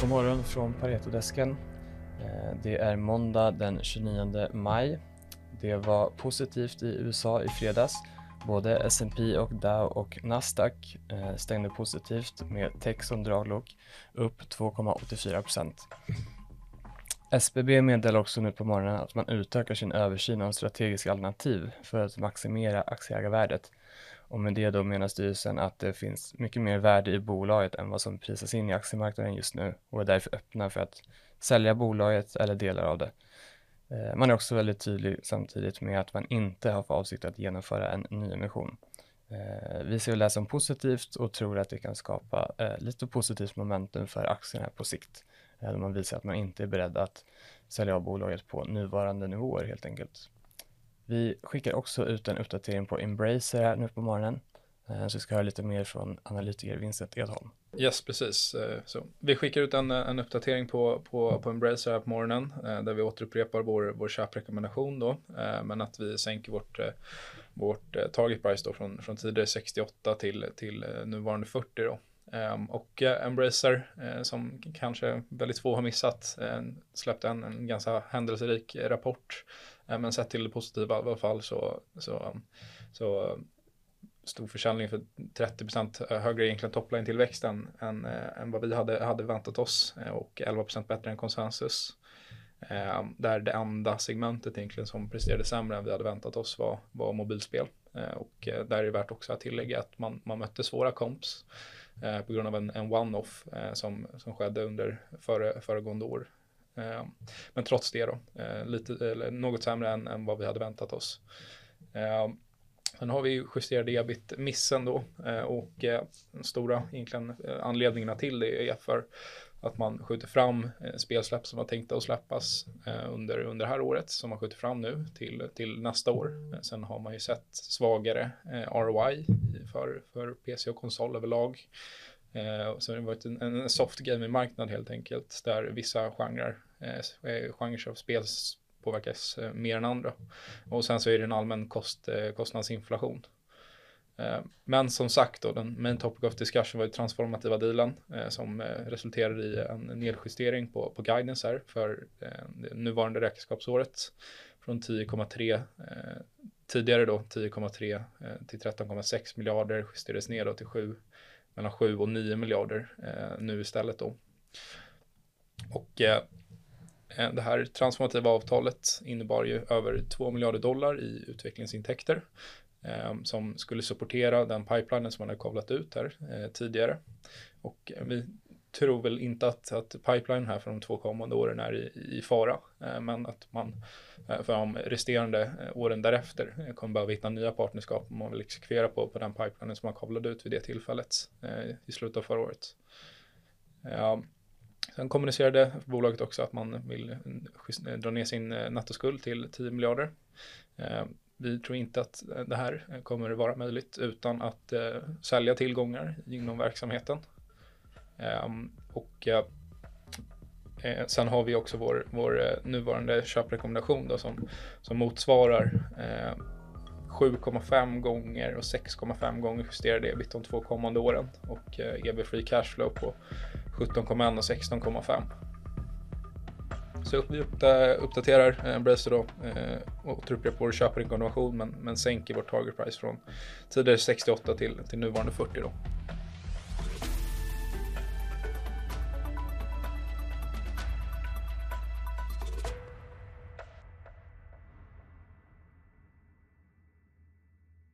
God morgon från Paretodesken. Eh, det är måndag den 29 maj. Det var positivt i USA i fredags. Både S&P och Dow och Nasdaq eh, stängde positivt med tech som draglok upp 2,84 procent. SBB meddelar också nu på morgonen att man utökar sin översyn av strategiska alternativ för att maximera aktieägarvärdet. Och med det då menar styrelsen att det finns mycket mer värde i bolaget än vad som prisas in i aktiemarknaden just nu och är därför öppna för att sälja bolaget eller delar av det. Eh, man är också väldigt tydlig samtidigt med att man inte har för avsikt att genomföra en nyemission. Eh, vi ser det här som positivt och tror att det kan skapa eh, lite positivt momentum för aktierna på sikt. Där man visar att man inte är beredd att sälja av bolaget på nuvarande nivåer helt enkelt. Vi skickar också ut en uppdatering på Embracer här nu på morgonen. Eh, så vi ska höra lite mer från analytiker Vincent Edholm. Yes, precis. Eh, så vi skickar ut en, eh, en uppdatering på, på, på Embracer här på morgonen där vi återupprepar vår, vår köprekommendation då, men att vi sänker vårt, vårt target price då från, från tidigare 68 till, till nuvarande 40 då. Ehm, och eh, Embracer, eh, som kanske väldigt få har missat, eh, släppte en, en ganska händelserik rapport. Ehm, men sett till det positiva i alla fall så, så, ehm, så stor försäljning för 30% högre egentligen topline-tillväxten än, än, än vad vi hade, hade väntat oss och 11% bättre än konsensus. Där det enda segmentet egentligen som presterade sämre än vi hade väntat oss var, var mobilspel. och där är det värt också att tillägga att man, man mötte svåra komps Eh, på grund av en, en one-off eh, som, som skedde under före, föregående år. Eh, men trots det då, lite, eller något sämre än, än vad vi hade väntat oss. Sen har vi justerade ebit-missen då eh, och eh, den stora egentligen eh, anledningarna till det är för att man skjuter fram spelsläpp som var tänkta att släppas under, under det här året som man skjuter fram nu till, till nästa år. Sen har man ju sett svagare ROI för, för PC och konsol överlag. Så det har varit en, en soft gaming-marknad helt enkelt där vissa genrer, genrer av spel påverkas eh, mer än andra. Och sen så är det en allmän kost, eh, kostnadsinflation. Eh, men som sagt då, den main topic of discussion var ju transformativa dealen som resulterade i en nedjustering på, på guidance här för det nuvarande räkenskapsåret från 10,3 tidigare då 10,3 till 13,6 miljarder justerades ner då till 7 mellan 7 och 9 miljarder nu istället då. Och Eh, det här transformativa avtalet innebar ju över 2 miljarder dollar i utvecklingsintäkter eh, som skulle supportera den pipelinen som man har kavlat ut här eh, tidigare. Och vi tror väl inte att, att pipeline här för de två kommande åren är i, i fara, eh, men att man eh, för de resterande åren därefter kommer behöva hitta nya partnerskap om man vill exekvera på, på den pipelinen som man kavlade ut vid det tillfället i slutet av förra året. Sen kommunicerade bolaget också att man vill eh, eh, dra ner sin eh, nettoskuld till 10 miljarder. Vi tror inte att det här kommer vara möjligt utan att sälja tillgångar inom verksamheten. Och sen har vi också vår, vår nuvarande köprekommendation då som, som motsvarar 7,5 gånger och 6,5 gånger justerade ebit de två kommande åren och EB free cashflow på 17,1 och 16,5. Så vi eh, uppdaterar eh, Embracer då eh, och återupprepar vår konvention men, men sänker vårt target price från tidigare 68 till, till nuvarande 40 då.